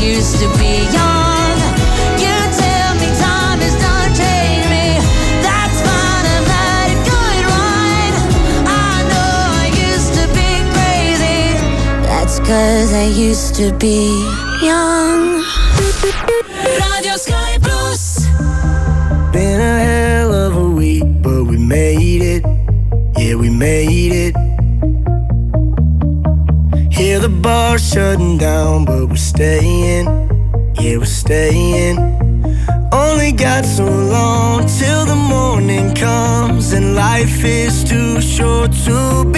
used to be young. You tell me time me. That's fine, I'm. I know I used to be crazy. Cause I used to be young. Radio Sky Plus. Been a hell of a week, but we made it. Yeah, we made it. Hear the bar shutting down, but we're staying, yeah, we're staying. Only got so long till the morning comes, and life is too short to be.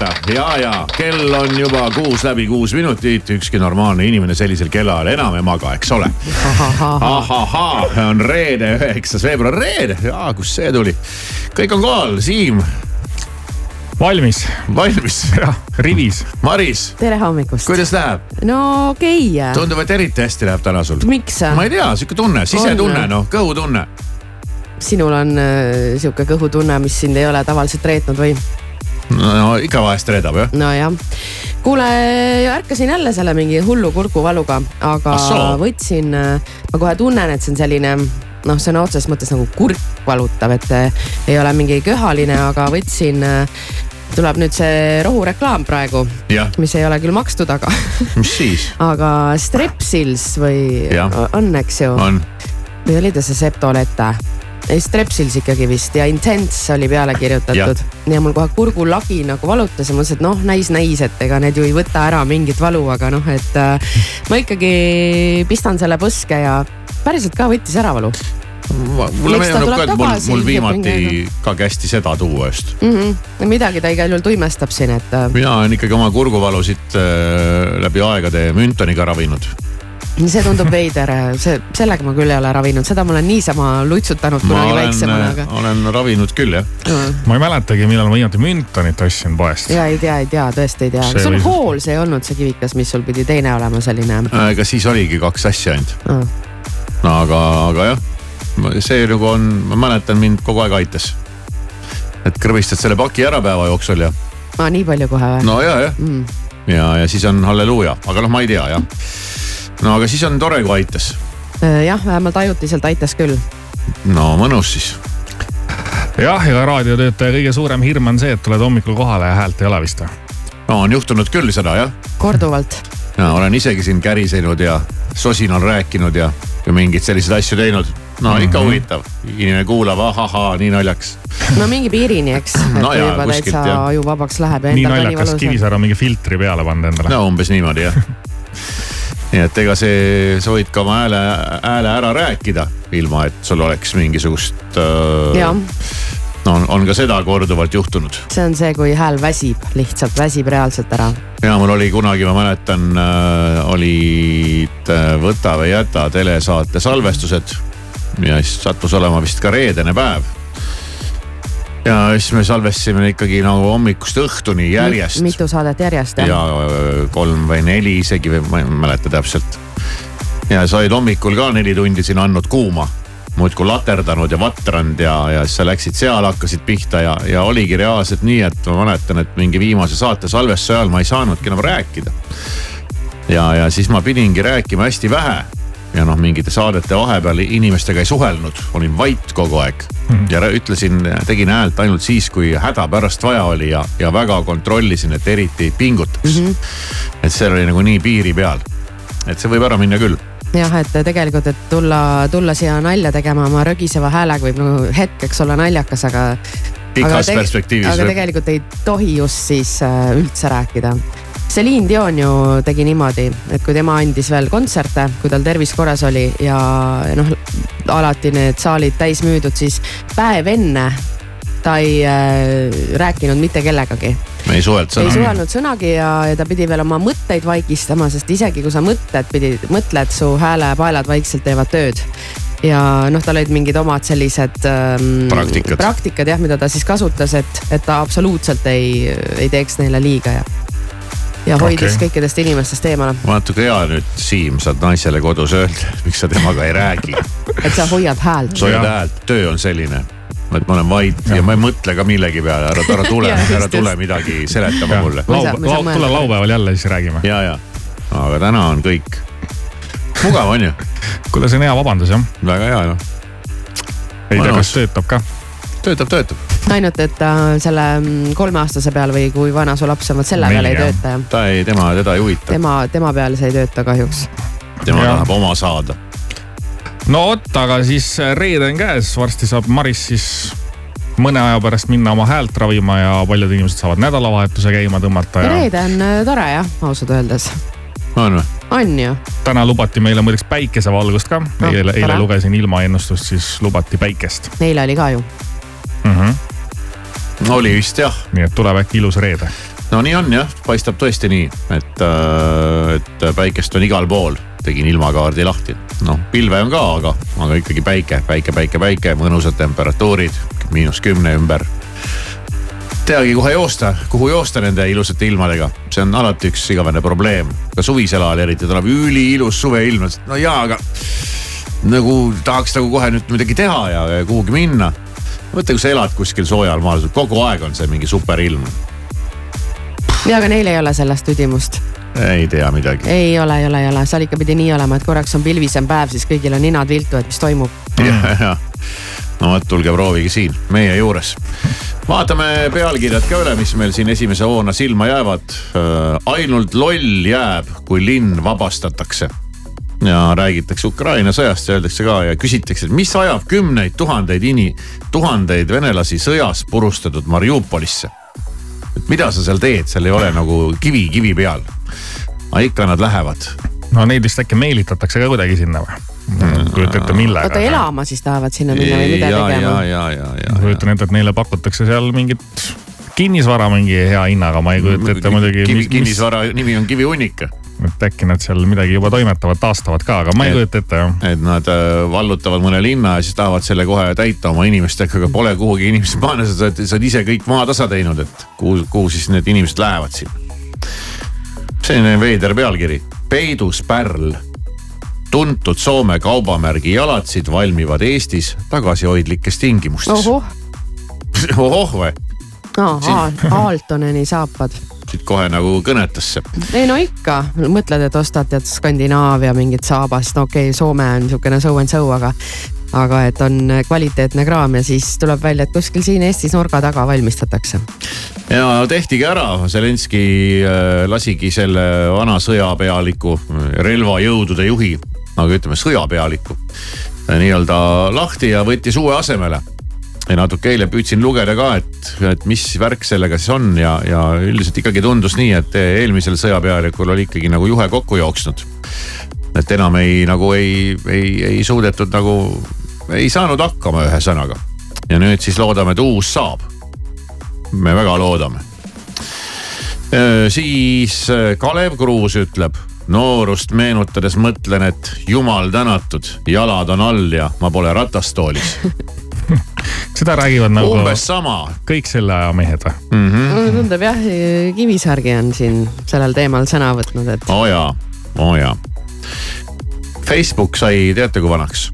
Ärgata ja, ja kell on juba kuus läbi kuus minutit, ükski normaalne inimene sellisel kellaajal enam ei maga, eks ole. ahahhaa, on reede, üheksas veebruar, reede, jaa, kust see tuli? kõik on kohal, Siim, valmis, valmis, rivis. Maris, tere hommikust. kuidas läheb? no okei okay.. tundub, et eriti hästi läheb täna sul. miks? ma ei tea, sihuke tunne, sisetunne On. noh, kõhutunne. sinul on äh, sihuke kõhutunne, mis sind ei ole tavaliselt reetnud või? No ikka vahest reedab jah. nojah, kuule, ärkasin jälle selle mingi hullu kurkuvaluga, aga Ah soo. võtsin, ma kohe tunnen, et see on selline noh, sõna otseses mõttes nagu kurk valutav, et eh, ei ole mingi köhaline, aga võtsin, tuleb nüüd see rohureklaam praegu, mis ei ole küll makstud, aga, mis siis aga Strepsils või Jah. on, eks ju, on? või oli ta see Septoleta? Strepsils ikkagi vist ja Intense oli peale kirjutatud ja. mul kohe kurgulagi nagu valutas ja mõtlesin, et noh, näis, näis, et ega need ju ei võta ära mingit valu, aga noh, et äh, ma ikkagi pistan selle põske ja päriselt ka võttis ära valu mulle Eks ta meenub ka, et mul, mul viimati ka kästi seda tuua just. mm. -hmm. midagi ta igal juhul tuimestab siin, et äh, mina olen ikkagi oma kurguvalusid äh, läbi aegade Müntoniga ravinud. See tundub veider, see, sellega ma küll ei ole ravinud, seda ma olen niisama lutsutanud ma kunagi väiksemana, aga. olen ravinud küll jah. ma ei mäletagi, millal ma viimati Müntonit ostsin poest. ja ei tea, ei tea, tõesti ei tea, See sul oli- hool see ei olnud see kivikas, mis sul pidi teine olema selline ega siis oligi kaks asja ainult. mm.. no aga, aga jah, see nagu on, ma mäletan, mind kogu aeg aitas. et kõrvistad selle paki ära päeva jooksul ja aa, nii palju kohe või? no ja, jah Mm. ja, ja siis on halleluuja, aga noh, ma ei tea jah. No aga siis on tore, kui aitas. Äh, jah, vähemalt ajutiselt aitas küll. no mõnus siis. jah, ja raadiotöötaja kõige suurem hirm on see, et tuled hommikul kohale ja häält ei ole vist või? no on juhtunud küll seda jah korduvalt. ja olen isegi siin kärisenud ja sosinal rääkinud ja, ja mingeid selliseid asju teinud. no ikka Mhm. huvitav, inimene kuulab, ahahaa, nii naljakas. no mingi piirini, eks. et No jaa, juba kuskilt, täitsa jah. ajuvabaks läheb nii naljakas. Kivisäär on mingi filtri peale pannud endale. no umbes niimoodi jah. nii et ega see, sa võid ka oma hääle, hääle ära rääkida, ilma et sul oleks mingisugust äh,. no on, on ka seda korduvalt juhtunud see on see, kui hääl väsib, lihtsalt väsib reaalselt ära. ja mul oli kunagi, ma mäletan äh,, olid äh, Võta või jäta telesaate salvestused ja siis sattus olema vist ka reedene päev. Ja siis me salvestasime ikkagi nagu hommikust õhtuni järjest. mitu saadet järjest ja jah? öö, kolm või neli isegi või ma ei mäleta täpselt. ja sa olid hommikul ka neli tundi siin andnud kuuma muudkui laterdanud ja vatranud ja, ja siis sa läksid seal, hakkasid pihta ja, ja oligi reaalselt nii, et ma mäletan, et mingi viimase saate salvestuse ajal ma ei saanudki enam rääkida. ja, ja siis ma pidingi rääkima hästi vähe ja noh, mingite saadete vahepeal inimestega ei suhelnud, olin vait kogu aeg ja rää- ütlesin, tegin häält ainult siis, kui hädapärast vaja oli ja, ja väga kontrollisin, et eriti ei pingutaks mm. -hmm. et seal oli nagu nii piiri peal, et see võib ära minna küll jah, et tegelikult, et tulla, tulla siia nalja tegema oma rögiseva häälega võib nagu hetkeks olla naljakas, aga. Pikas perspektiivis aga tegelikult ei tohi just siis äh, üldse rääkida. Celine Dion ju tegi niimoodi, et kui tema andis veel kontserte, kui tal tervis korras oli ja noh, alati need saalid täis müüdud, siis päev enne ta ei äh, rääkinud mitte kellegagi ei suhelnud ei sõna. suhelnud sõnagi ja, ja ta pidi veel oma mõtteid vaikistama, sest isegi kui sa mõtled, pidid, mõtled, su häälepaelad vaikselt teevad tööd. ja noh, tal olid mingid omad sellised ähm, Praktikad. praktikad jah, mida ta siis kasutas, et, et ta absoluutselt ei, ei teeks neile liiga ja, ja hoidis okay. kõikidest inimestest eemale, vaata kui hea nüüd Siim saad naisele kodus öelda, miks sa temaga ei räägi. et sa hoiad häält. sa hoiad Jah. häält, töö on selline et ma olen vait ja, ja ma ei mõtle ka millegi peale, ära, ära tule, Jah, ära tule midagi seletama mulle. Ma ma tule laupäeval jälle, siis räägime. ja, ja, aga täna on kõik mugav, on ju, kuule, see on hea vabandus jah. väga hea noh, ei tea, kas töötab ka. töötab, töötab. ainult, et ta selle mm, kolmeaastase peal või kui vana su laps on, vot selle peal ei tööta jah. ta ei, tema, teda ei huvita, tema, tema peal see ei tööta kahjuks. tema Jah. tahab oma saada. no vot, aga siis reede on käes, varsti saab Maris siis mõne aja pärast minna oma häält ravima ja paljud inimesed saavad nädalavahetuse käima tõmmata ja ja reede on äh, tore jah, ausalt öeldes. on või? on ju, täna lubati meile muideks päikesevalgust ka. No, eile, eile tore. lugesin ilmaennustust, siis lubati päikest neile oli ka ju. mm. -hmm. oli vist jah, nii et tuleb äkki ilus reede. no nii on jah, paistab tõesti nii, et, et päikest on igal pool, tegin ilmakaardi lahti. noh, pilve on ka, aga, aga ikkagi päike, päike, päike, päike, mõnusad temperatuurid, miinus kümne ümber. teagi kohe joosta, kuhu joosta nende ilusate ilmadega, see on alati üks igavene probleem. ka suvisel ajal eriti tuleb üliilus suveilm, no jaa, aga nagu tahaks nagu kohe nüüd midagi teha ja, ja kuhugi minna. mõtle, kui sa elad kuskil soojal maal, kogu aeg on see mingi superilm ja aga neil ei ole sellest tüdimust. ei tea midagi. ei ole, ei ole, ei ole, seal ikka pidi nii olema, et korraks on pilvisem päev, siis kõigil on ninad viltu, et mis toimub. ja, ja no vot, tulge proovige siin meie juures. vaatame pealkirjad ka üle, mis meil siin esimese hoona silma jäävad. ainult loll jääb, kui linn vabastatakse. Ja räägitakse Ukraina sõjast ja öeldakse ka ja küsitakse, et mis ajab kümneid tuhandeid ini-, tuhandeid venelasi sõjas purustatud Mariupolisse. et mida sa seal teed, seal ei ole nagu kivi kivi peal. aga ikka nad lähevad no neid vist äkki meelitatakse ka kuidagi sinna või? kujuta ette, millega. oota, elama siis tahavad sinna minna või mida ja, ja, tegema? ja, ja, ja, kujutan ette, et neile pakutakse seal mingit kinnisvara mingi hea hinnaga, ma ei kujuta ette muidugi. Kivi, kinnisvara nimi on kivihunnik, et äkki nad seal midagi juba toimetavad, taastavad ka, aga ma ei Et- kujuta ette jah. et nad äh, vallutavad mõne linna ja siis tahavad selle kohe täita oma inimestega, aga pole kuhugi inimesed panna, sa oled, sa oled ise kõik maatasa teinud, et kuhu, kuhu siis need inimesed lähevad sinna. selline veider pealkiri, peidus pärl. tuntud Soome kaubamärgi jalatsid valmivad Eestis tagasihoidlikes tingimustes. ohoh, ohoh või, Aaltoneni saapad. Siit kohe nagu kõnetas see. ei no ikka, mõtled, et ostad tead Skandinaavia mingit saabast, no okei okay,, Soome on niisugune so and so, aga aga et on kvaliteetne kraam ja siis tuleb välja, et kuskil siin Eestis nurga taga valmistatakse. ja tehtigi ära, Zelenski äh, lasigi selle vana sõjapealiku, relvajõudude juhi, aga ütleme sõjapealiku äh, nii-öelda lahti ja võttis uue asemele. Ja natuke eile püüdsin lugeda ka, et, et mis värk sellega siis on ja, ja üldiselt ikkagi tundus nii, et eelmisel sõjapealikul oli ikkagi nagu juhe kokku jooksnud. et enam ei, nagu ei, ei, ei suudetud nagu, ei saanud hakkama ühesõnaga. ja nüüd siis loodame, et uus saab me väga loodame. siis äh, Kalev Kruus ütleb, noorust meenutades mõtlen, et jumal tänatud, jalad on all ja ma pole ratastoolis. seda räägivad nagu umbes sama. kõik selle aja mehed või? mulle tundub jah, Kivisaargi on siin sellel teemal sõna võtnud, et oo jaa, oo jaa. Facebook sai, teate kui vanaks?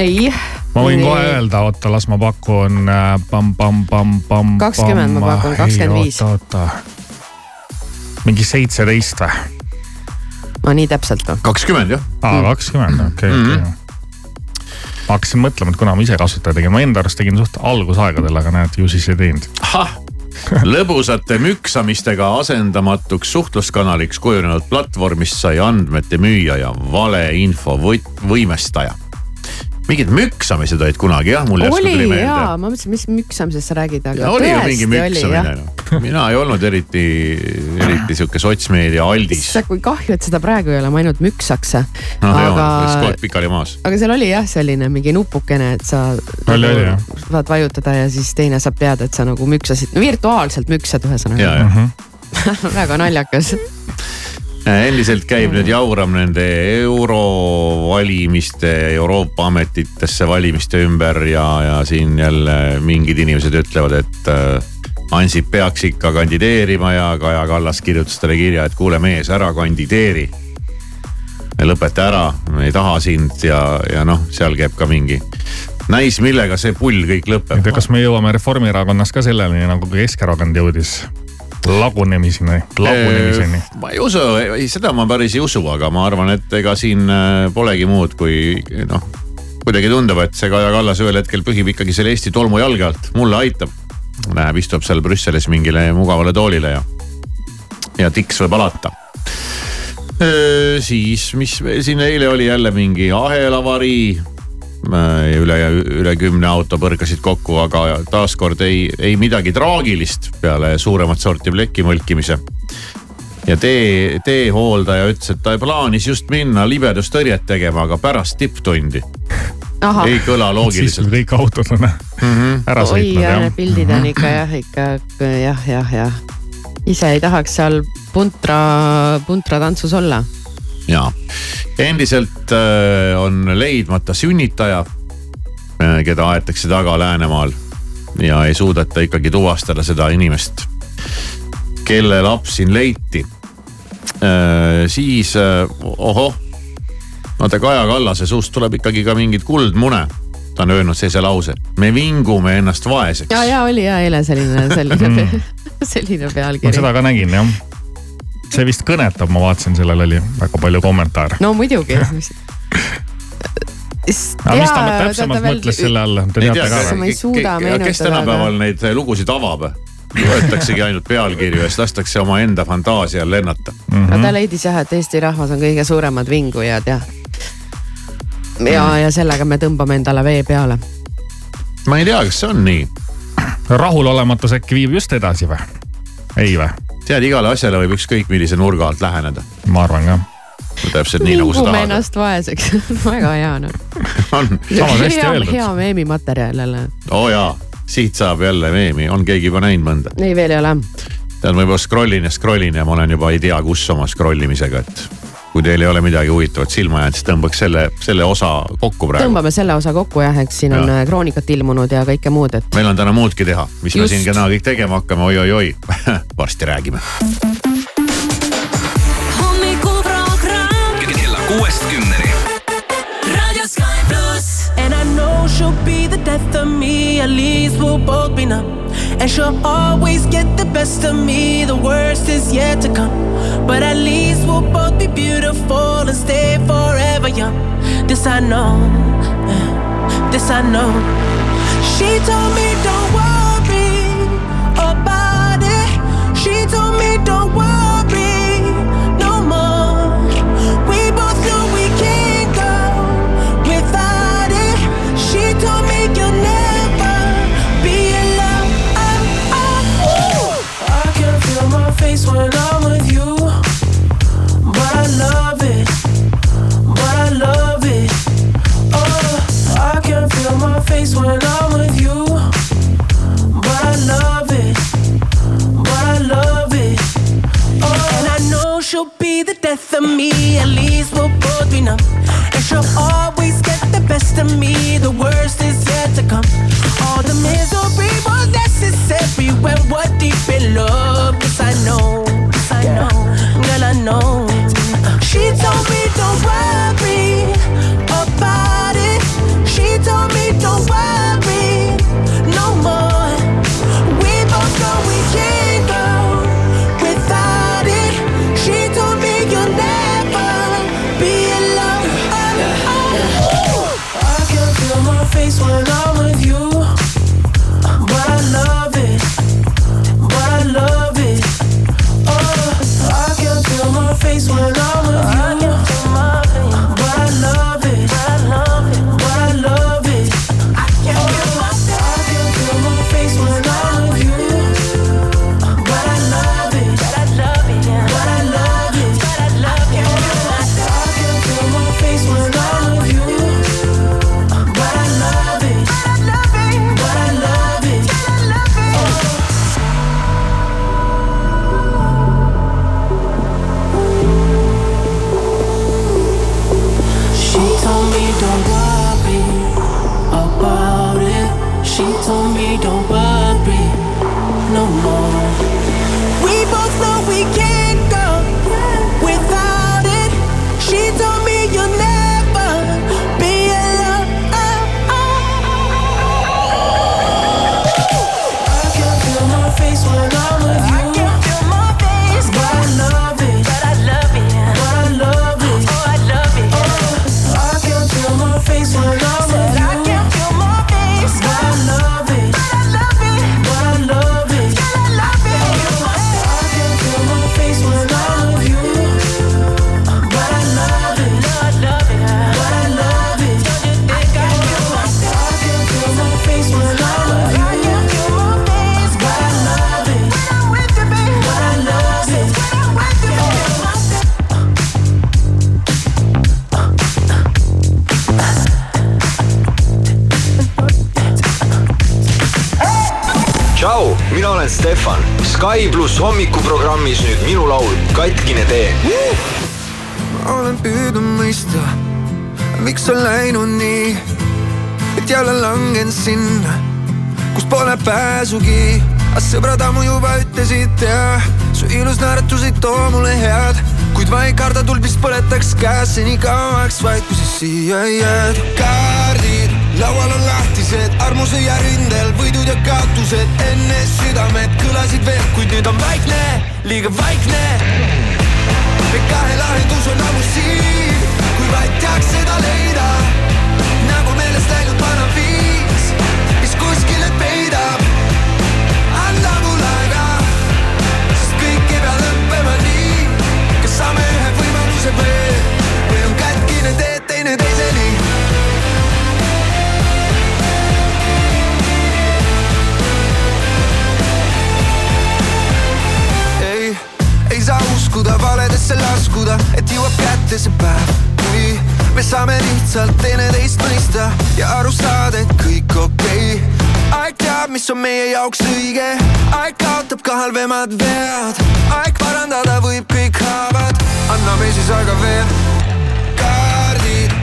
ei. ma võin kohe öelda, oota, las ma pakun äh, pamm-pamm-pamm-pamm. 20 ma pakun, 25. oota, oota. mingi seitseteist või? no nii täpselt või? kakskümmend jah. aa, kakskümmend, okei, okei. Ma hakkasin mõtlema, et kuna ma ise kasutaja tegin, ma enda arust tegin suht algusaegadel, aga näed, ju siis ei teinud. ahah, lõbusate müksamistega asendamatuks suhtluskanaliks kujunenud platvormist sai andmete müüja ja valeinfo võimestaja. Mingid müksamised olid kunagi jah, mul järsku oli tuli meelde jaa, ma mõtlesin, mis müksamisest sa räägid, aga ja oli ju mingi tõesti jah müksamine. mina ei olnud eriti, eriti sihuke sotsmeedia aldis. issand, kui kahju, et seda praegu ei ole, ma ainult müksaks. noh, ja aga oleks kogu aeg pikali maas. aga seal oli jah, selline mingi nupukene, et sa Oli, oli, jah. saad vajutada ja siis teine saab teada, et sa nagu müksasid, no virtuaalselt müksad ühesõnaga. ja väga naljakas. endiselt käib nüüd jauram nende eurovalimiste, Euroopa ametitesse valimiste ümber ja, ja siin jälle mingid inimesed ütlevad, et äh, Ansip peaks ikka kandideerima ja Kaja Kallas kirjutas talle kirja, et kuule mees, ära kandideeri. lõpeta ära, me ei taha sind ja, ja noh, seal käib ka mingi näis, millega see pull kõik lõpeb kas me jõuame Reformierakonnas ka selleni, nagu Keskerakond jõudis lagunemiseni, lagunemiseni. ma ei usu, ei seda ma päris ei usu, aga ma arvan, et ega siin äh, polegi muud kui noh, kuidagi tundub, et see Kaja Kallas ühel hetkel pühib ikkagi selle Eesti tolmu jalge alt, mulle aitab. Läheb, istub seal Brüsselis mingile mugavale toolile ja, ja tiks võib alata. siis, mis veel siin eile oli jälle mingi ahelavarii üle, üle kümne auto põrkasid kokku, aga taaskord ei, ei midagi traagilist peale suuremat sorti pleki mõlkimise. ja tee, teehooldaja ütles, et ta plaanis just minna libedustõrjet tegema, aga pärast tipptundi. ahah, ei kõla siis loogiliselt. kui kõik autod on ära oi sõitnud ja jah pildid on ikka jah, ikka jah, jah, jah. ise ei tahaks seal puntra, puntratantsus olla. Ja endiselt äh, on leidmata sünnitaja, keda aetakse taga Läänemaal ja ei suudeta ikkagi tuvastada seda inimest, kelle laps siin leiti. siis äh, ohoh, vaata Kaja Kallase suust tuleb ikkagi ka mingit kuldmune. ta on öelnud sellise lause, me vingume ennast vaeseks. ja, ja oli ja eile selline, selline, selline ma pealkiri. seda ka nägin jah. See vist kõnetab, ma vaatasin, sellel oli väga palju kommentaare. no muidugi. aga mis ta täpsemalt mõtles selle all, te teate tea ka, või? kes tänapäeval neid lugusid avab? võetaksegi ainult pealkirju ja siis lastakse omaenda fantaasial lennata. no ta leidis jah, et Eesti rahvas on kõige suuremad vingujad ja. ja, ja sellega me tõmbame endale vee peale. ma ei tea, kas see on nii. rahulolematus äkki viib just edasi või? ei või? tead, igale asjale võib ükskõik millise nurga alt läheneda. ma arvan ka. täpselt nii nagu sa tahad. ennast vaeseks, väga hea noh. on, Samas hästi hea, öeldud. hea meemimaterjal jälle. oo jaa, siit saab jälle meemi, on keegi juba näinud mõnda. ei, veel ei ole. tead, ma juba scroll in ja scroll in ja ma olen juba ei tea kus oma scroll imisega, et kui teil ei ole midagi huvitavat silma jäänud, siis tõmbaks selle, selle osa kokku praegu. tõmbame selle osa kokku jah, eks siin on Jaa. äh, kroonikat ilmunud ja kõike muud, et meil on täna muudki teha, mis Just. me siin täna kõik tegema hakkame oi,, oi-oi-oi, varsti räägime. hommikuprogramm kella kuuest kümneni. Raadio Sky pluss. And I know she'll be the death of me, at least we'll both be numb. And she'll always get the best of me, the worst is yet to come. But at least we'll both be beautiful and stay forever young. This I know, this I know. She told me don't worry about it. She told me don't worry face when I'm with you, but I love it, but I love it. Oh, I can feel my face when I'm with you, but I love it, but I love it. Oh, and I know she'll be the death of me. At least we'll both be numb. And she'll always the me. The worst is yet to come. All the misery was necessary when we're deep in love. Yes, I know. Yes, I know. Girl, I know. She told me don't worry Sky pluss hommikuprogrammis nüüd minu laul Katkine tee. ma olen püüdnud mõista, miks on läinud nii, et jälle langen sinna, kust pole pääsugi. aga sõbrad ammu juba ütlesid ja su ilus naeratus ei too mulle head, kuid ma ei karda tuld, mis põletaks käes seni kauaks, vaid kui sa siia jääd. kaardid laual on lahtised, armusõja rindel võidud ja kaotused enne südamed kõlasid veel, kuid nüüd on vaikne, liiga vaikne kahe lahendus on ammu siin, kui vaid teaks seda leida. nagu meelest läinud vana viis, mis kuskile peidab. anna mulle aega, sest kõik ei pea lõppema nii. kas saame ühe võimaluse veel uskuda valedesse laskuda, et jõuab kätte see päev, kui me saame lihtsalt teineteist mõista ja aru saada, et kõik okei okay.. aeg teab, mis on meie jaoks õige, aeg kaotab ka halvemad vead, aeg parandada võib kõik haavad, anname siis aega veel. kaardid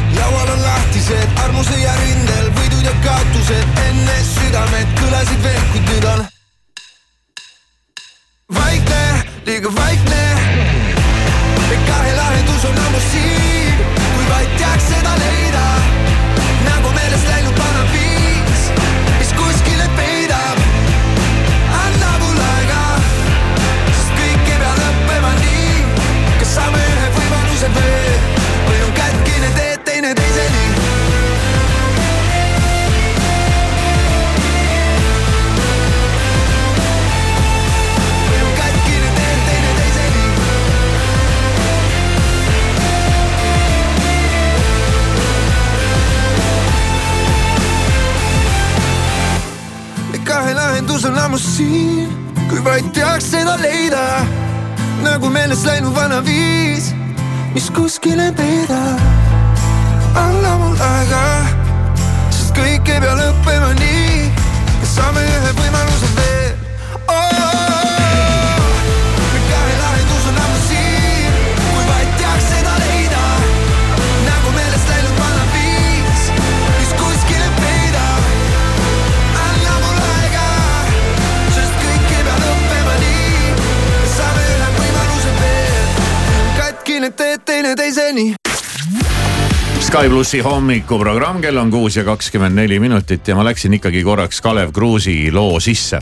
Sky plussi hommikuprogramm, kell on kuus ja kakskümmend neli minutit ja ma läksin ikkagi korraks Kalev Kruusi loo sisse.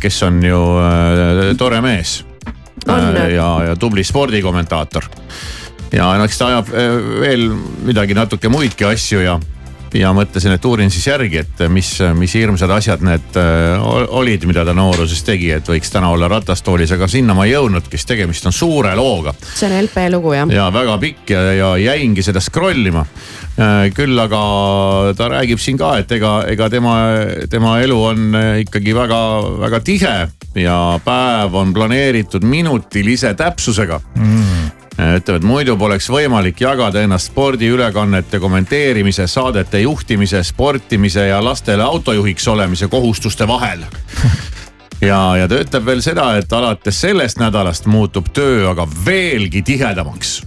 kes on ju äh, tore mees. ja, ja tubli spordikommentaator. ja no eks ta ajab äh, veel midagi natuke muidki asju ja, ja mõtlesin, et uurin siis järgi, et mis, mis hirmsad asjad need äh, ol- olid, mida ta nooruses tegi, et võiks täna olla ratastoolis, aga sinna ma ei jõudnudki, sest tegemist on suure looga see on LP lugu jah? ja väga pikk ja, ja jäingi seda scroll ima. küll aga ta räägib siin ka, et ega, ega tema, tema elu on äh, ikkagi väga-väga tihe ja päev on planeeritud minutilise täpsusega mm.. ütleb, et muidu poleks võimalik jagada ennast spordiülekannete kommenteerimise, saadete juhtimise, sportimise ja lastele autojuhiks olemise kohustuste vahel ja, ja ta ütleb veel seda, et alates sellest nädalast muutub töö aga veelgi tihedamaks.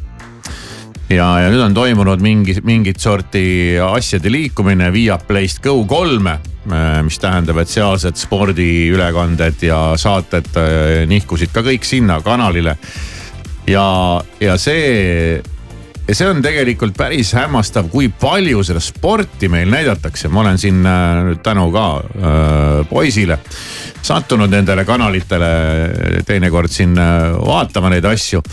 ja, ja nüüd on toimunud mingi, mingit sorti asjade liikumine Viaplayst Go3-e, mis tähendab, et sealsed spordiülekanded ja saated äh, nihkusid ka kõik sinna kanalile. ja, ja see, see on tegelikult päris hämmastav, kui palju seda sporti meil näidatakse, ma olen siin äh, nüüd tänu ka äh, poisile sattunud nendele kanalitele teinekord siin äh, vaatama neid asju.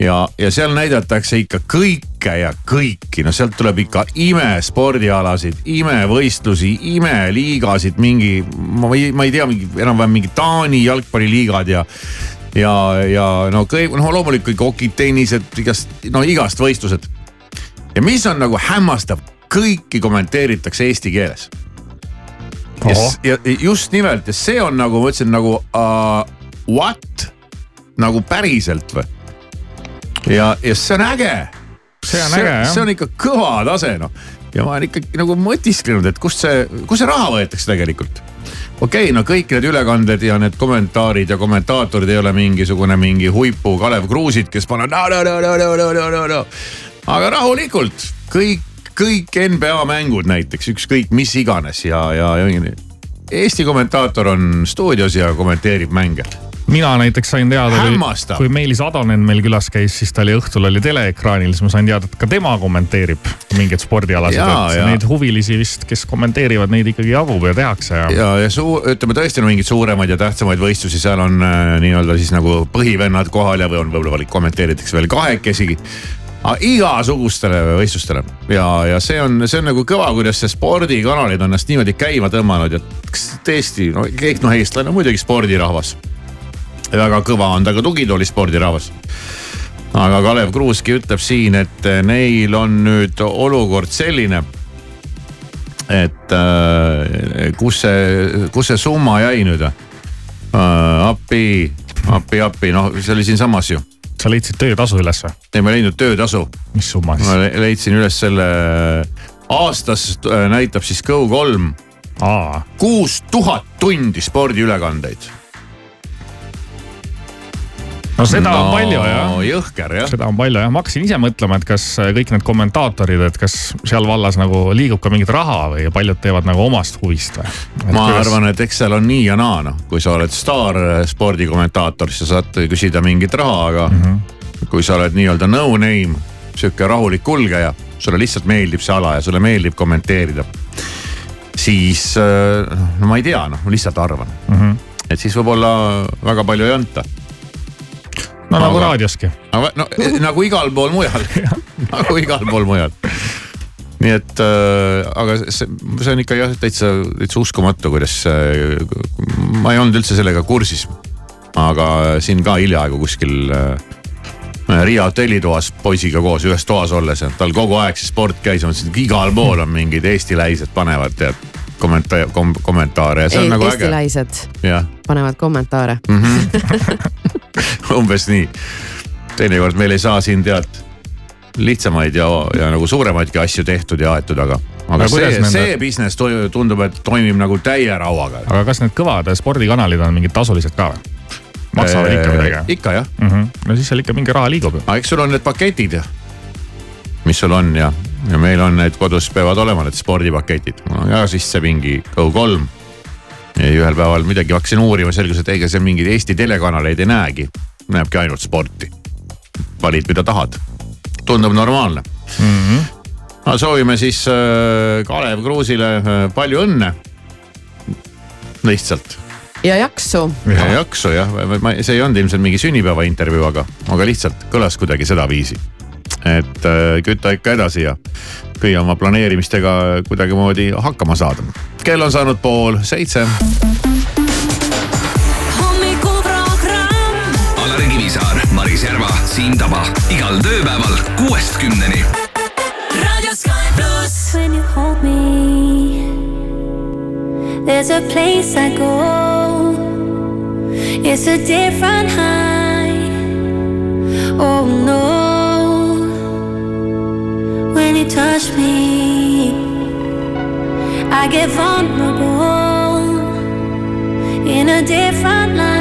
Ja, ja seal näidatakse ikka kõike ja kõiki, no sealt tuleb ikka imespordialasid, imevõistlusi, imeliigasid, mingi, ma ei, ma ei tea, mingi enam-vähem mingi Taani jalgpalliliigad ja ja, ja no kõik, noh loomulikult kõik okitennised, igast, no igast võistlused. ja mis on nagu hämmastav, kõiki kommenteeritakse eesti keeles. ja just nimelt ja see on nagu ma ütlesin nagu uh, what nagu päriselt või? ja, ja see on äge. See on äge, jah. see on ikka kõva tase noh ja ma olen ikkagi nagu mõtisklenud, et kust see, kust see raha võetakse tegelikult okei okay,, no kõik need ülekanded ja need kommentaarid ja kommentaatorid ei ole mingisugune mingi huipu Kalev Kruusid, kes paneb no, no, no, no, no, no, no, no, no. aga rahulikult kõik, kõik NBA mängud näiteks, ükskõik mis iganes ja, ja, ja Eesti kommentaator on stuudios ja kommenteerib mänge. Mina näiteks sain teada, Hämmastav. kui Meelis Atonen meil külas käis, siis ta oli õhtul oli teleekraanil, siis ma sain teada, et ka tema kommenteerib mingeid spordialasid, et jaa. neid huvilisi vist, kes kommenteerivad, neid ikkagi jagub ja tehakse ja, ja, ja suu-, ütleme tõesti no mingeid suuremaid ja tähtsamaid võistlusi, seal on äh, nii-öelda siis nagu põhivennad kohal ja või on võib-olla kommenteeritakse veel kahekesigi. aga igasugustele võistlustele ja, ja see on, see on nagu kõva, kuidas see spordikanalid on ennast niimoodi käima tõmmanud ja tõesti, no kõik noh, eestlane on muidugi spordirahvas. Väga kõva on ta ka tugitooli spordirahvas aga Kalev Kruuski ütleb siin, et neil on nüüd olukord selline, et äh, kus see, kus see summa jäi nüüd äh,? appi, appi, appi, noh, see oli siinsamas ju. sa leidsid töötasu üles või? ei, ma ei leidnud töötasu, mis summa ma siis? le- leidsin üles selle, aastas äh, näitab siis Go3 aa, kuus tuhat tundi spordiülekandeid. No seda on palju jah. jõhker jah. seda on palju jah, ma hakkasin ise mõtlema, et kas kõik need kommentaatorid, et kas seal vallas nagu liigub ka mingit raha või paljud teevad nagu omast huvist või? ma kuidas... arvan, et eks seal on nii ja naa, noh, kui sa oled staar spordikommentaator, siis sa saad küsida mingit raha, aga mm -hmm. kui sa oled nii-öelda no name, sihuke rahulik kulgeja, sulle lihtsalt meeldib see ala ja sulle meeldib kommenteerida. siis äh, no ma ei tea, noh, ma lihtsalt arvan mm. -hmm. et siis võib-olla väga palju ei anta. No nagu Aga- raadioski. aga no nagu igal pool mujal nagu igal pool mujal. nii et äh, aga see, see on ikka jah täitsa, täitsa uskumatu, kuidas äh,, ma ei olnud üldse sellega kursis. aga siin ka hiljaaegu kuskil äh, Riia hotellitoas poisiga koos ühes toas olles ja tal kogu aeg see sport käis, ma mõtlesin, et igal pool on mingid Eesti läised panevad tead kommenta- kom,, kommentaare ja see on nagu äge. eestilaised panevad kommentaare umbes nii. teinekord meil ei saa siin tead lihtsamaid ja, ja nagu suuremaidki asju tehtud ja aetud, aga, aga Aga see, nende- see business tundub, et toimib nagu täie rauaga. aga kas need kõvad spordikanalid on mingid tasulised ka või? maksavad ikka midagi? ikka jah, Mm -hmm. no siis seal ikka mingi raha liigub ju. aga eks sul on need paketid ja, mis sul on ja, ja meil on need kodus peavad olema need spordipaketid ja siis see mingi Go3 ja ühel päeval midagi hakkasin uurima, selgus, et ega seal mingeid Eesti telekanaleid ei näegi, näebki ainult sporti. valid, mida tahad, tundub normaalne Mm -hmm. no soovime siis äh, Kalev Kruusile äh, palju õnne. lihtsalt ja jaksu. ja jaksu jah, see ei olnud ilmselt mingi sünnipäeva intervjuu, aga, aga lihtsalt kõlas kuidagi sedaviisi. Et äh, küta ikka edasi ja püüa oma planeerimistega kuidagimoodi hakkama saada. kell on saanud pool seitse. Alari Kivisaar, Maris Järva, Siim Taba igal tööpäeval kuuest kümneni. When you hold me, there's a place I go. It's a different high. Oh no. Touch me, I get vulnerable in a different light.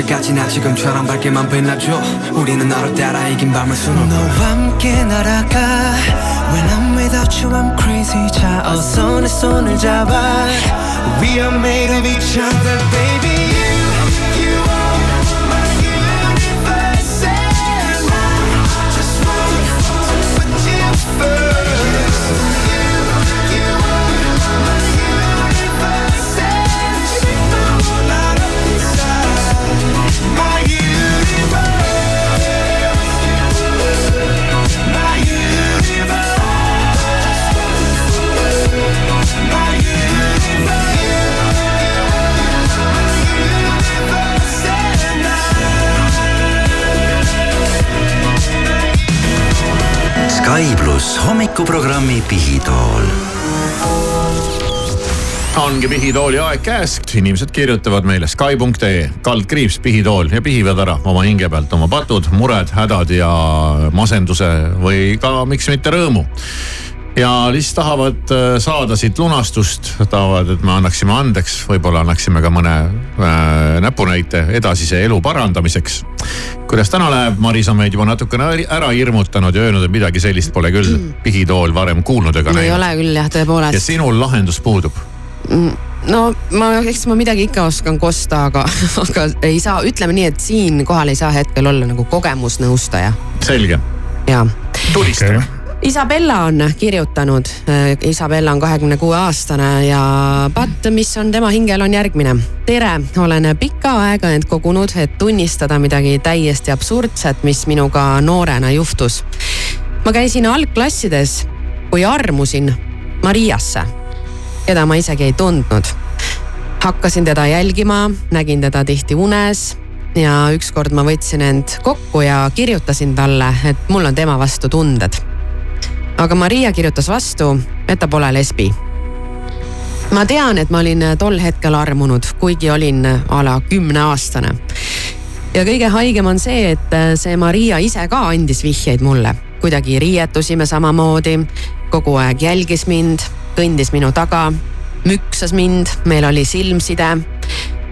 언제까지나 지금처럼 밝게만 빛나줘 우리는 너를 따라 이긴 밤을 수놓고 너와 함께 날아가 When I'm without you I'm crazy 자 어서 내 손을 잡아 We are made of each other baby you Sky pluss hommikuprogrammi Pihitool. Ongi pihitooli aeg käes, inimesed kirjutavad meile Sky.ee kaldkriips pihitool ja pihivad ära oma hinge pealt oma patud, mured, hädad ja masenduse või ka miks mitte rõõmu ja lihtsalt tahavad äh, saada siit lunastust, tahavad, et me annaksime andeks, võib-olla annaksime ka mõne äh, näpunäite edasise elu parandamiseks. kuidas täna läheb, Maris on meid juba natukene ära hirmutanud ja öelnud, et midagi sellist pole küll pihitool varem kuulnud ega ei näinud. ole küll jah, ja tõepoolest. sinul lahendus puudub. no ma, eks ma midagi ikka oskan kosta, aga, aga ei saa, ütleme nii, et siinkohal ei saa hetkel olla nagu kogemusnõustaja. selge, ja. tulista okay.. Isabella on kirjutanud, Isabella on kahekümne kuue aastane ja patt, mis on tema hingel, on järgmine. tere, olen pikka aega end kogunud, et tunnistada midagi täiesti absurdset, mis minuga noorena juhtus. ma käisin algklassides, kui armusin Mariasse, keda ma isegi ei tundnud. hakkasin teda jälgima, nägin teda tihti unes ja ükskord ma võtsin end kokku ja kirjutasin talle, et mul on tema vastu tunded aga Maria kirjutas vastu, et ta pole lesbi. ma tean, et ma olin tol hetkel armunud, kuigi olin a la kümneaastane. ja kõige haigem on see, et see Maria ise ka andis vihjeid mulle, kuidagi riietusime samamoodi, kogu aeg jälgis mind, kõndis minu taga, müksas mind, meil oli silmside,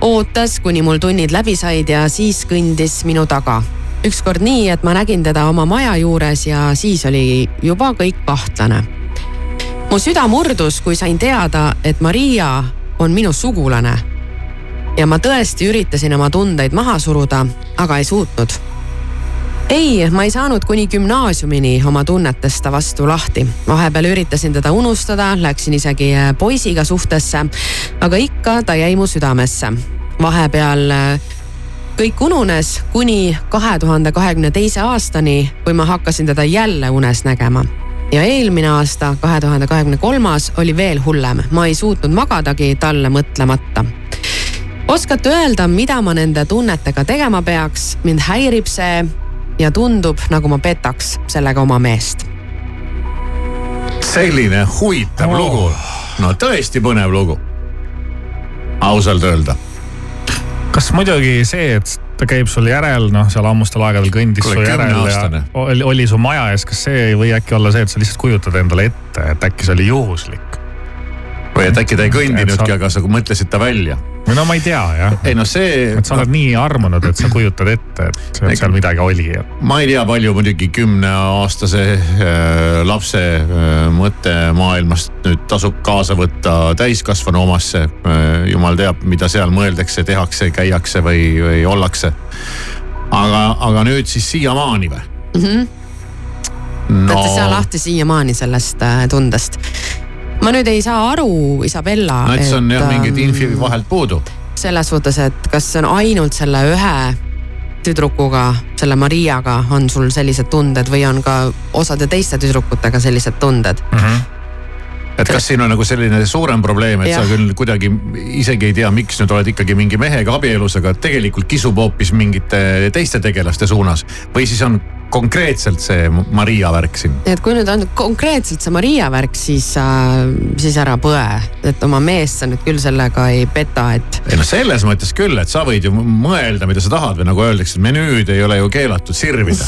ootas, kuni mul tunnid läbi said ja siis kõndis minu taga ükskord nii, et ma nägin teda oma maja juures ja siis oli juba kõik kahtlane. mu süda murdus, kui sain teada, et Maria on minu sugulane. ja ma tõesti üritasin oma tundeid maha suruda, aga ei suutnud. ei, ma ei saanud kuni gümnaasiumini oma tunnetest ta vastu lahti. vahepeal üritasin teda unustada, läksin isegi äh, poisiga suhtesse, aga ikka ta jäi mu südamesse. vahepeal äh, kõik ununes kuni kahe tuhande kahekümne teise aastani, kui ma hakkasin teda jälle unes nägema ja eelmine aasta, kahe tuhande kahekümne kolmas oli veel hullem, ma ei suutnud magadagi talle mõtlemata. oskate öelda, mida ma nende tunnetega tegema peaks, mind häirib see ja tundub, nagu ma petaks sellega oma meest. selline huvitav oh. lugu, no tõesti põnev lugu. ausalt öelda. Kas muidugi see, et ta käib sul järel, noh, seal ammustel aegadel kõndis Kuule, su järel ja oli, oli su maja ees, kas see ei või äkki olla see, et sa lihtsalt kujutad endale ette, et äkki see oli juhuslik? Või et äkki ta ei kõndinudki, aga sa mõtlesid ta välja. või no ma ei tea jah. ei no see. et sa oled nii armunud, et sa kujutad ette, et et seal midagi oli. ma ei tea, palju muidugi kümneaastase äh, lapse äh, mõttemaailmast nüüd tasub kaasa võtta täiskasvanu omasse äh,. jumal teab, mida seal mõeldakse, tehakse, käiakse või, või ollakse. aga, aga nüüd siis siiamaani või? mm. -hmm. No. olete sa lahti siiamaani sellest äh, tundest? Ma nüüd ei saa aru, Isabella. no et see on jah mingid ähm, infi vahelt puudu. selles suhtes, et kas see on ainult selle ühe tüdrukuga, selle Mariaga on sul sellised tunded või on ka osade teiste tüdrukutega sellised tunded mm? -hmm et kas siin on nagu selline suurem probleem, et ja. Sa küll kuidagi isegi ei tea, miks nüüd oled ikkagi mingi mehega abielus, aga tegelikult kisub hoopis mingite teiste tegelaste suunas või siis on konkreetselt see Maria värk siin? et kui nüüd on konkreetselt see Maria värk, siis äh,, siis ära põe, et oma meest sa nüüd küll sellega ei peta, et. ei no selles mõttes küll, et sa võid ju mõelda, mida sa tahad või nagu öeldakse, menüüd ei ole ju keelatud sirvida.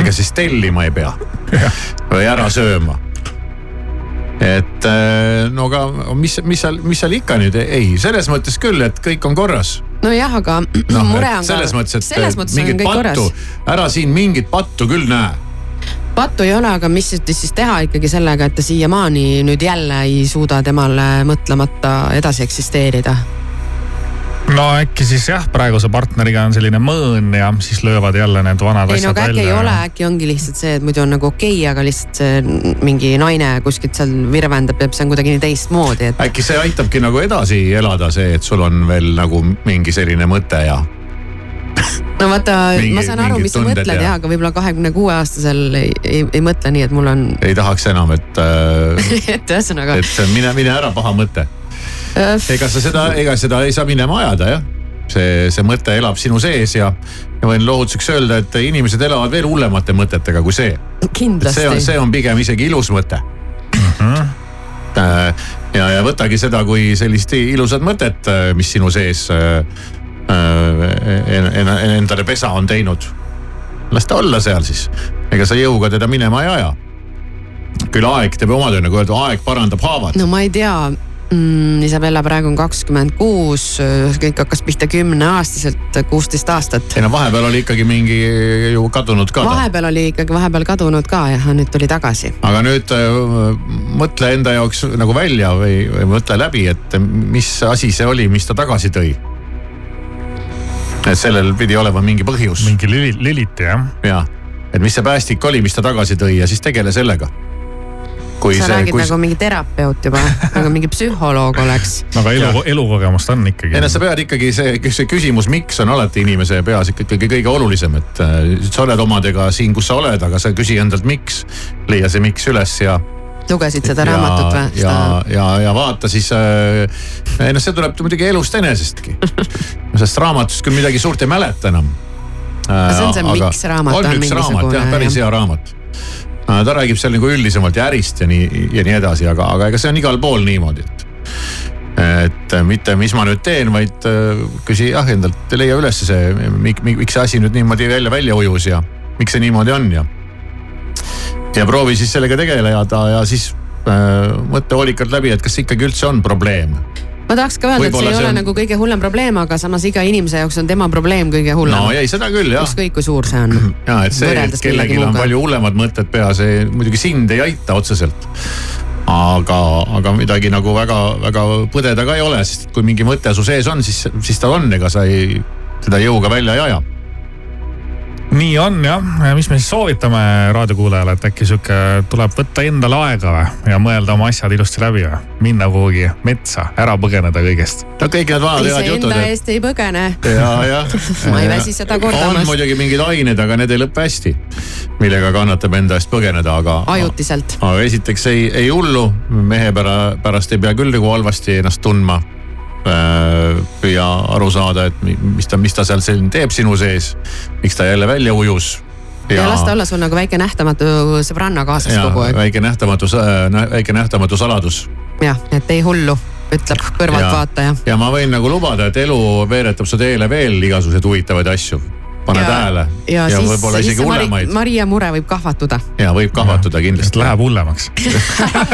ega siis tellima ei pea või ära sööma et äh, no aga mis, mis seal, mis seal ikka nüüd, ei, selles mõttes küll, et kõik on korras nojah, aga no, mure on selles ka. mõttes, et selles mõttes mingit pattu ära siin mingit pattu küll näe. pattu ei ole, aga mis siis teha ikkagi sellega, et ta siiamaani nüüd jälle ei suuda temale mõtlemata edasi eksisteerida? No äkki siis jah, praeguse partneriga on selline mõõn ja siis löövad jälle need vanad ei no asjad aga äkki välja. ei ole, äkki ongi lihtsalt see, et muidu on nagu okei okay,, aga lihtsalt see mingi naine kuskilt seal virvendab ja see on kuidagi nii teistmoodi, et äkki see aitabki nagu edasi elada, see, et sul on veel nagu mingi selline mõte ja no vaata, ma saan aru, mis sa mõtled ja- jah, aga võib-olla kahekümne kuue aastasel ei, ei, ei mõtle nii, et mul on, ei tahaks enam, et äh, et ühesõnaga et mine, mine ära, paha mõte. Äh, ega sa seda, ega seda ei saa minema ajada jah. see, see mõte elab sinu sees ja, ja võin lohutuseks öelda, et inimesed elavad veel hullemate mõtetega kui see. see on, see on pigem isegi ilus mõte Äh, ja, ja võtagi seda kui sellist ilusat mõtet, mis sinu sees äh, äh, en- en- endale pesa on teinud. las ta olla seal siis, ega sa jõuga teda minema ei aja. küll aeg teeb oma töö, nagu öeldud, aeg parandab haavad. no ma ei tea mm,, Isabella praegu on kakskümmend kuus, kõik hakkas pihta kümneaastaselt, kuusteist aastat. ei no vahepeal oli ikkagi mingi ju kadunud ka ta. vahepeal oli ikkagi vahepeal kadunud ka ja nüüd tuli tagasi. aga nüüd äh, mõtle enda jaoks nagu välja või, või mõtle läbi, et mis asi see oli, mis ta tagasi tõi. et sellel pidi olema mingi põhjus. mingi lüli, lüliti jah. ja, et mis see päästik oli, mis ta tagasi tõi ja siis tegele sellega. Kui sa see, räägid kui nagu mingi terapeut juba, nagu mingi psühholoog oleks. no aga elu, elukogemust on ikkagi ei. no sa pead ikkagi see, see küsimus, miks on alati inimese peas ikkagi kõige olulisem, et äh, sa oled omadega siin, kus sa oled, aga sa küsi endalt, miks. leia see miks üles ja lugesid seda raamatut või? ja, ja, ja vaata siis äh,, ei noh, see tuleb muidugi elust enesestki. sellest raamatust küll midagi suurt ei mäleta enam. see on see Miks raamat on üks raamat jah, päris hea raamat. Ta räägib seal nagu üldisemalt ja ärist ja nii ja nii edasi, aga, aga ega see on igal pool niimoodi, et et mitte, mis ma nüüd teen, vaid äh, küsi jah endalt, leia üles see, miks, miks see asi nüüd niimoodi välja, välja ujus ja miks see niimoodi on ja. ja proovi siis sellega tegeleda ja siis äh, mõtle hoolikalt läbi, et kas ikkagi üldse on probleem. Ma tahaks ka öelda, et see ei see ole on- nagu kõige hullem probleem, aga samas iga inimese jaoks on tema probleem kõige hullem no ei, seda küll jah. ükskõik kui suur see on. ja et see, et kellelgi on palju hullemad mõtted peas, muidugi sind ei aita otseselt. aga, aga midagi nagu väga-väga põdeda ka ei ole, sest kui mingi mõte su sees on, siis, siis ta on, ega sa ei, teda jõuga välja ei aja. Nii on jah, mis me siis soovitame raadiokuulajale, et äkki sihuke tuleb võtta endale aega või ja mõelda oma asjad ilusti läbi või, minna kuhugi metsa, ära põgeneda kõigest. no kõik need vanad head jutud, iseenda eest ei põgene. ja, jah. Ma ei väsi seda on kordamast. muidugi mingid ained, aga need ei lõpe hästi, millega kannatab enda eest põgeneda, aga. ajutiselt. aga esiteks ei, ei hullu, mehe pära-, pärast ei pea küll nagu halvasti ennast tundma. Püüa aru saada, et mi- mis ta, mis ta seal siin teeb sinu sees, miks ta jälle välja ujus. ja las ta olla sul nagu väike nähtamatu sõbranna kaasas ja kogu aeg. väike nähtamatu, väike nähtamatu saladus jah, et ei hullu, ütleb kõrvaltvaataja. ja ma võin nagu lubada, et elu veeretab su teele veel igasuguseid huvitavaid asju. Pane Ja- tähele. ja, ja siis, võib-olla isegi hullemaid. Maria mure võib kahvatuda. ja võib kahvatuda kindlasti. Läheb hullemaks.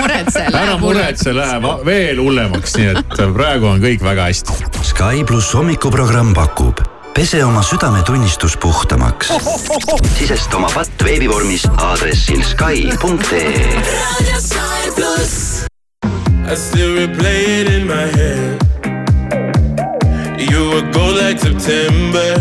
muretse, ära läheb muretse, läheb veel hullemaks, nii et praegu on kõik väga hästi. Sky pluss hommikuprogramm pakub pese oma südametunnistus puhtamaks. sisesta oma patt veebivormis aadressil Sky.ee. I still replay it in my head. You were gold like September,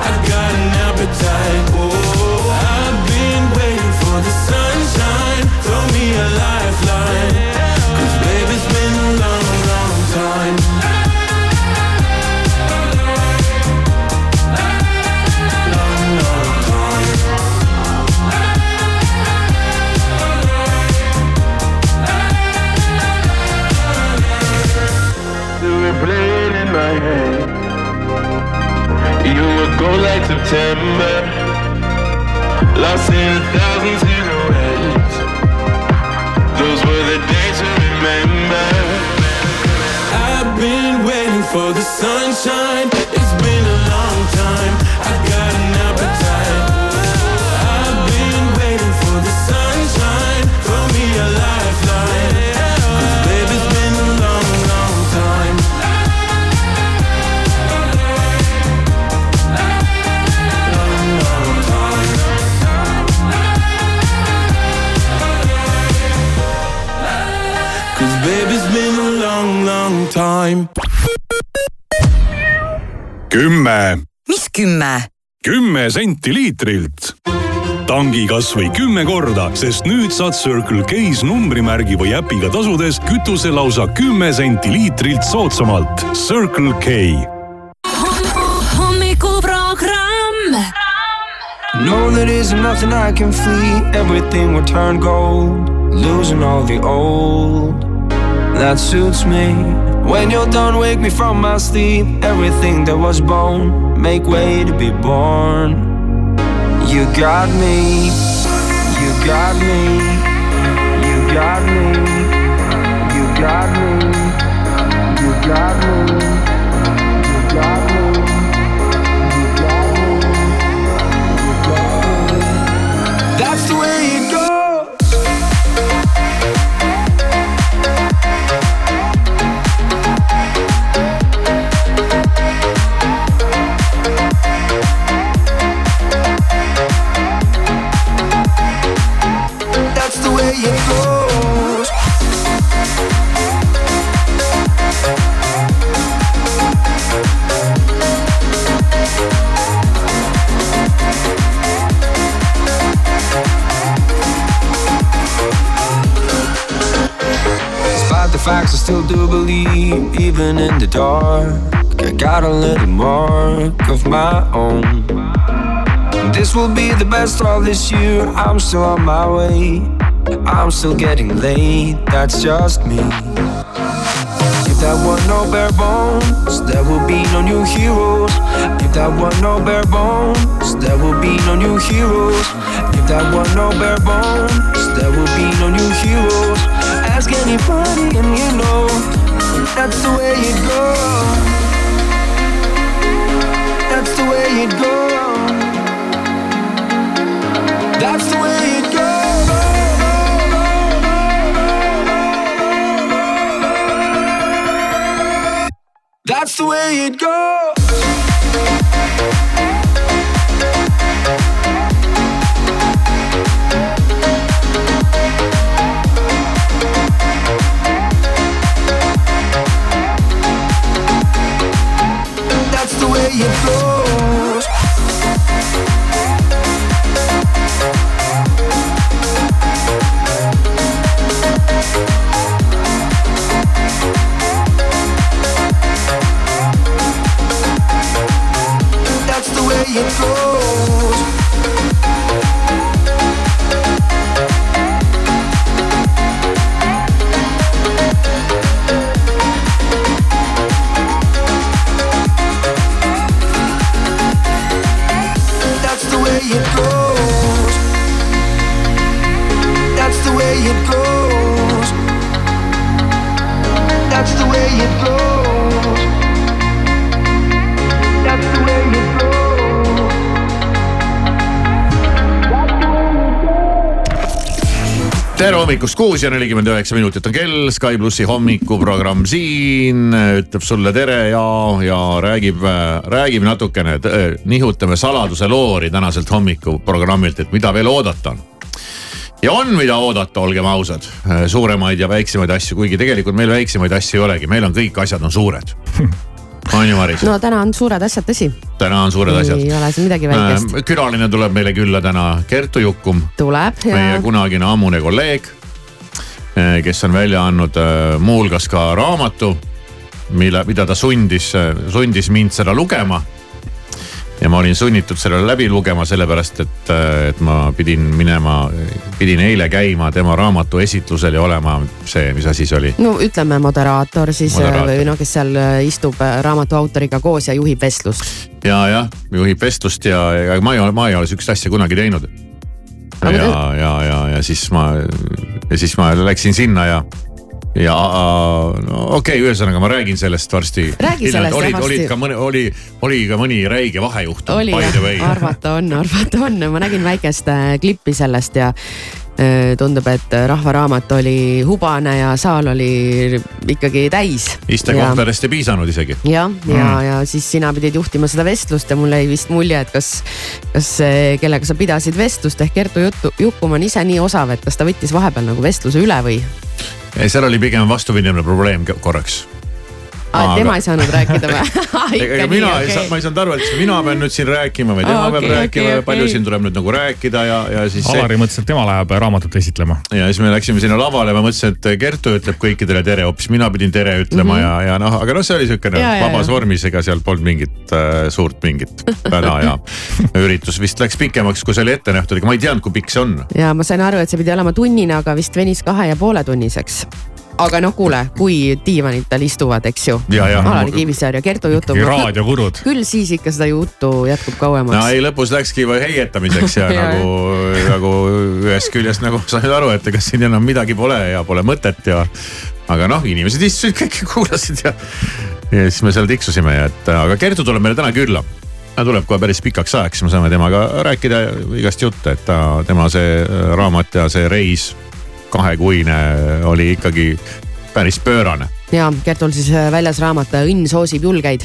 I got an appetite. Whoa. Senti liitrilt. tangi kasvõi kümme korda, sest nüüd saad Circle K-s numbrimärgi või äpiga tasudes kütuse lausa kümme senti liitrilt soodsamalt. Circle K hommikuprogramm. Know there isn't nothing I can flee. Everything will turn gold, losing all the old. That suits me. When you're done, wake me from my sleep. Everything that was bone, make way to be born. You got me, you got me, you got me, you got me, you got me, even in the dark. I got a little mark of my own. This will be the best of this year. I'm still on my way. I'm still getting late, that's just me. If that were no bare bones, there will be no new heroes. If that were no bare bones, there will be no new heroes. If that were no bare bones, there will be no new heroes. Ask anybody and you know that's the way it goes. That's the way it goes. That's the way it goes. That's the way it goes. Way it. Hommikust, kuus ja nelikümmend üheksa minutit on kell, Sky plussi hommikuprogramm siin ütleb sulle tere ja, ja räägib, räägib natukene, nihutame saladuse loori tänaselt hommikuprogrammilt, et mida veel oodata on. ja on, mida oodata, olgem ausad, suuremaid ja väiksemaid asju, kuigi tegelikult meil väiksemaid asju ei olegi, meil on kõik asjad on suured. on ju, Maris? no täna on suured asjad, tõsi. täna on suured asjad. ei ole siin midagi väikest. külaline tuleb meile külla täna, Kertu Jukkum tuleb ja meie kunagine ammune kolleeg, kes on välja andnud äh, muuhulgas ka raamatu, mille, mida ta sundis, sundis mind seda lugema. ja ma olin sunnitud selle läbi lugema, sellepärast et, et ma pidin minema, pidin eile käima tema raamatu esitlusel ja olema see, mis asi see oli. no ütleme moderaator siis Moderaator. või no kes seal istub raamatu autoriga koos ja juhib vestlust. ja, jah, juhib vestlust ja, ja ma ei ole, ma ei ole sihukest asja kunagi teinud. Ja, ja, ja, ja siis ma, ja siis ma läksin sinna ja, ja no, okei okay,, ühesõnaga ma räägin sellest varsti. Räägi sellest, olid, jah, olid varsti. ka mõne, oli, oli ka mõni räige vahejuhtum. oli jah, arvata on, arvata on, ma nägin väikest äh, klippi sellest ja äh, tundub, et Rahva Raamat oli hubane ja saal oli ikkagi täis. istekohtadest ei piisanud isegi. jah, ja, ja, Mm. ja siis sina pidid juhtima seda vestlust ja mul jäi vist mulje, et kas, kas see, kellega sa pidasid vestlust ehk Kertu Juttu, Jukum on ise nii osav, et kas ta võttis vahepeal nagu vestluse üle või? Seal oli pigem vastupidine probleem korraks. Aa, tema ei saanud rääkida või ega mina ei saa, ma ei saanud aru, et kas mina pean nüüd siin rääkima või tema Aa, peab okei, rääkima ja palju siin tuleb nüüd nagu rääkida ja, ja siis. Alari mõtles, et tema läheb raamatut esitlema. ja siis me läksime sinna lavale, ma mõtlesin, et Kertu ütleb kõikidele tere, hoopis mina pidin tere ütlema Mhm. ja, ja noh, aga noh, see oli siukene vabas ja. vormis, ega seal polnud mingit äh, suurt mingit häda ja üritus vist läks pikemaks, kui see oli ette nähtud, ega ma ei teadnud, kui pikk see on. ja ma sain aru, et see pidi olema tunnine, aga vist venis kahe ja poole tunniseks. Aga noh, kuule, kui diivanid tal istuvad, eks ju. Alari Kivisäär ja Kertu. Mingi raadiokurud. küll siis ikka seda juttu jätkub kauemaks. no ei, lõpus läkski heietamiseks ja Ja, nagu, nagu ühest küljest nagu sain aru, et ega siin enam midagi pole ja pole mõtet ja. aga noh, inimesed istusid kõik ja kuulasid ja, ja siis me seal tiksusime ja et aga Kertu tuleb meile täna külla. ta tuleb kohe päris pikaks ajaks, me saame temaga rääkida igast jutte, et ta, tema see raamat ja see reis kahekuine oli ikkagi päris pöörane ja Kertul siis äh, väljas raamat Õnn soosib julgeid.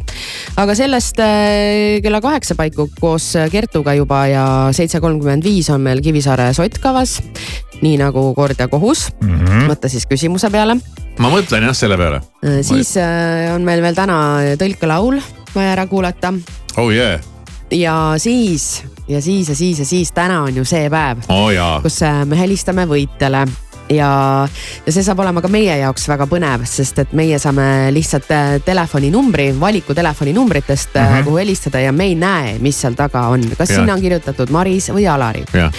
aga sellest äh, kella kaheksa paiku koos äh, Kertuga juba ja seitse kolmkümmend viis on meil Kivisaare sott kavas. nii nagu kord ja kohus mm. -hmm. mõtle siis küsimuse peale. ma mõtlen jah selle peale. siis äh, on meil veel täna tõlkelaul vaja ära kuulata oh yeah, ja siis ja siis ja siis ja siis täna on ju see päev, oh kus äh, me helistame võitjale ja, ja see saab olema ka meie jaoks väga põnev, sest et meie saame lihtsalt äh, telefoninumbri, valiku telefoninumbritest mm, Mhm. -hmm. kuhu helistada ja me ei näe, mis seal taga on, kas Jah. sinna on kirjutatud Maris või Alari. jah,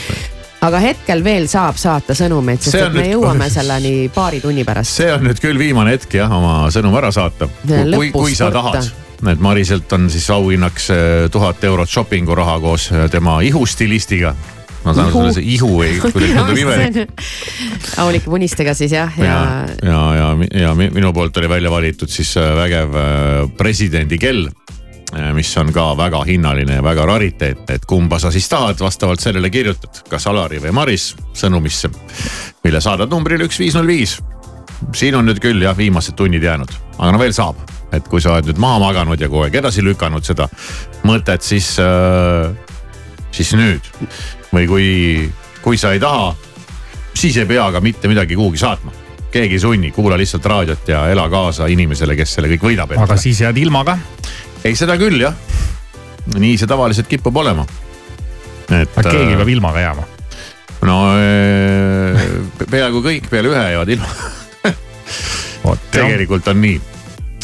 aga hetkel veel saab saata sõnumeid, sest et me nüüd- jõuame selleni paari tunni pärast. see on nüüd küll viimane hetk jah, oma sõnum ära saata. Kui, kui sa tahad, et Mariselt on siis auhinnaks eh, tuhat eurot shopping'u raha koos tema ihustilistiga. Ma saan sulle see ihu ei, kuidagi tundub imelik. aulike punistega siis jah, ja, ja, ja, ja, ja mi- minu poolt oli välja valitud siis äh, vägev äh, presidendi kell, mis on ka väga hinnaline ja väga rariteetne, et kumba sa siis tahad, vastavalt sellele kirjutad, kas Alari või Maris sõnumisse, mille saadad numbrile üks viis null viis. siin on nüüd küll jah, viimased tunnid jäänud, aga no veel saab, et kui sa oled nüüd maha maganud ja kogu aeg edasi lükanud seda mõtet, siis äh,, siis nüüd või kui, kui sa ei taha, siis ei pea ka mitte midagi kuhugi saatma. keegi ei sunni, kuula lihtsalt raadiot ja ela kaasa inimesele, kes selle kõik võidab. aga siis jääd ilma ka. ei, seda küll jah. nii see tavaliselt kipub olema. et. aga keegi peab ilma ka jääma. no eh, peaaegu kõik peale ühe jäävad ilma. tegelikult on nii,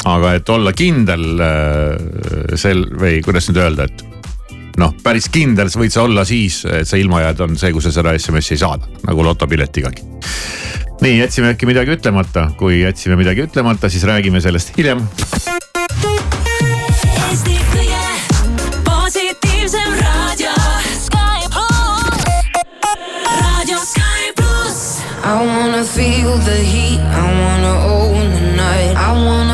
aga et olla kindel eh, sel või kuidas nüüd öelda, et noh, päris kindel sa võid sa olla siis, et sa ilma jääd, on see, kui sa seda SMS-i ei saada nagu lotopiletigagi. nii, jätsime äkki midagi ütlemata, kui jätsime midagi ütlemata, siis räägime sellest hiljem Eesti kõige positiivsem raadio. I wanna feel the heat, I wanna own the night. I wanna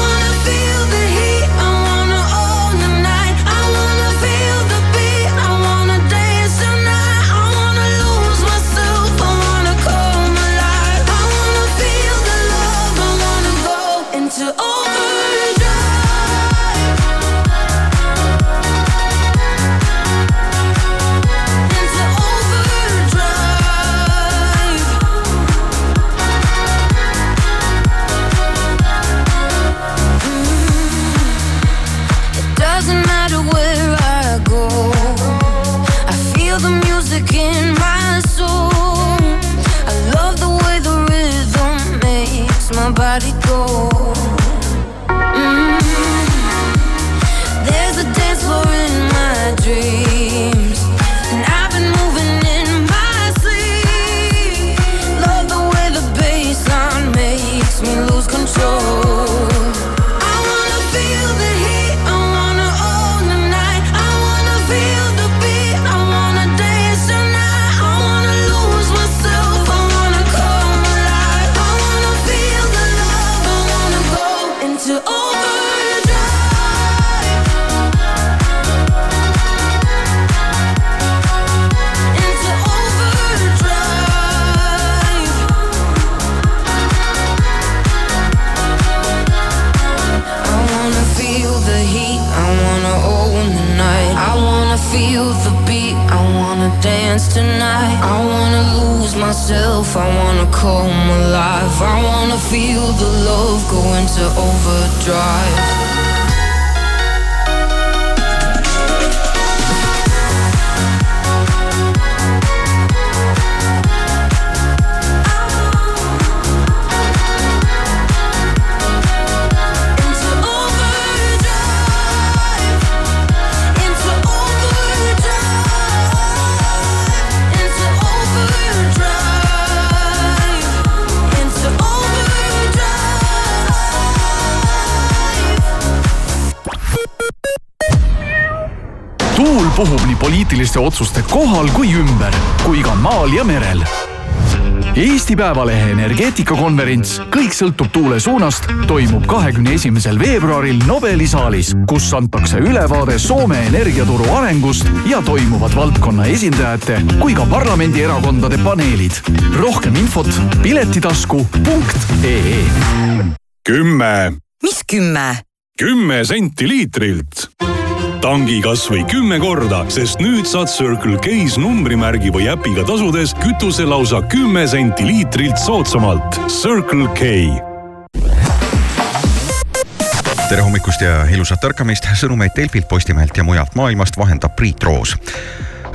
Dance tonight. I wanna lose myself, I wanna come alive. I wanna feel the love go into overdrive. Tuul puhub nii poliitiliste otsuste kohal kui ümber, kui ka maal ja merel. Eesti Päevalehe energeetikakonverents Kõik sõltub tuule suunast toimub kahekümne esimesel veebruaril Nobeli saalis, kus antakse ülevaade Soome energiaturu arengust ja toimuvad valdkonna esindajate kui ka parlamendierakondade paneelid. rohkem infot piletitasku.ee kümme, mis kümme? kümme senti liitrilt tangi kasvõi kümme korda, sest nüüd saad Circle K-s numbrimärgi või äpiga tasudes kütuse lausa kümme senti liitrilt soodsamalt. Circle K. Tere hommikust ja ilusat ärkamist, sõnumeid Delfilt, Postimehelt ja mujalt maailmast vahendab Priit Roos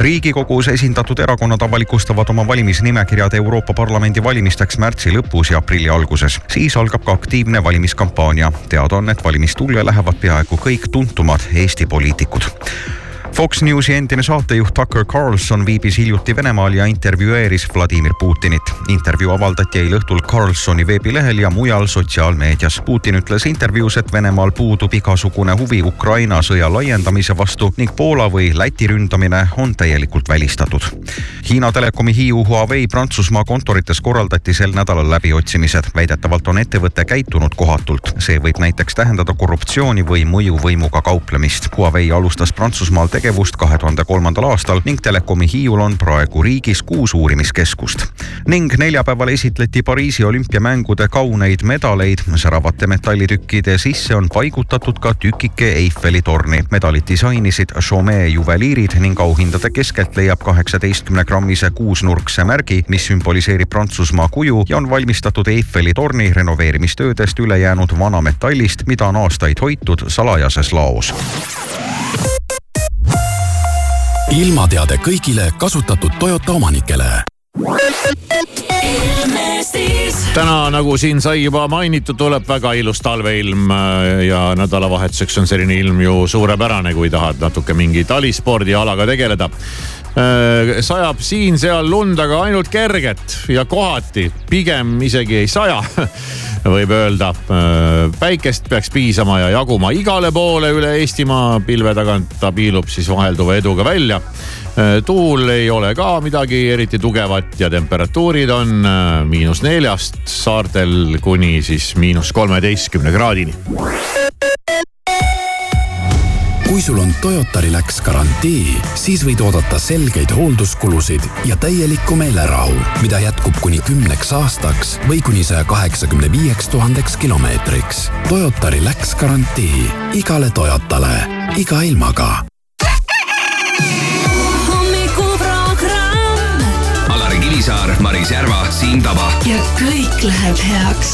riigikogus esindatud erakonnad avalikustavad oma valimisnimekirjad Euroopa Parlamendi valimisteks märtsi lõpus ja aprilli alguses. siis algab ka aktiivne valimiskampaania. teada on, et valimistulle lähevad peaaegu kõik tuntumad Eesti poliitikud Fox Newsi endine saatejuht Tucker Carlson viibis hiljuti Venemaal ja intervjueeris Vladimir Putinit. intervjuu avaldati eile õhtul Carlsoni veebilehel ja mujal sotsiaalmeedias. Putin ütles intervjuus, et Venemaal puudub igasugune huvi Ukraina sõja laiendamise vastu ning Poola või Läti ründamine on täielikult välistatud. Hiina Telekomi Hiiu Huawei Prantsusmaa kontorites korraldati sel nädalal läbiotsimised. väidetavalt on ettevõte käitunud kohatult. see võib näiteks tähendada korruptsiooni või mõjuvõimuga kauplemist. Huawei alustas Prantsusmaal tegevust tegevust kahe tuhande kolmandal aastal ning Telekomi Hiiul on praegu riigis kuus uurimiskeskust. ning neljapäeval esitleti Pariisi olümpiamängude kauneid medaleid. säravate metallitükkide sisse on paigutatud ka tükike Eiffeli torni. medalid disainisid Chaumet juveliirid ning auhindade keskelt leiab kaheksateistkümne grammise kuusnurkse märgi, mis sümboliseerib Prantsusmaa kuju ja on valmistatud Eiffeli torni renoveerimistöödest üle jäänud vanametallist, mida on aastaid hoitud salajases laos ilmateade kõigile kasutatud Toyota omanikele täna, nagu siin sai juba mainitud, tuleb väga ilus talveilm äh, ja nädalavahetuseks on selline ilm ju suurepärane, kui tahad natuke mingi talispordialaga tegeleda. Äh, sajab siin-seal lund, aga ainult kerget ja kohati pigem isegi ei saja võib öelda. Äh, päikest peaks piisama ja jaguma igale poole üle Eestimaa, pilve tagant ta piilub siis vahelduva eduga välja. Äh, tuul ei ole ka midagi eriti tugevat ja temperatuurid on miinus neljast saartel kuni siis miinus kolmeteistkümne kraadini kui sul on Toyota Relax garantii, siis võid oodata selgeid hoolduskulusid ja täielikku meelerahu, mida jätkub kuni kümneks aastaks või kuni saja kaheksakümne viieks tuhandeks kilomeetriks. Toyota Relax garantii. Igale Toyotale, iga ilmaga. Kivisaar, Maris Järva, Siim Taba. ja kõik läheb heaks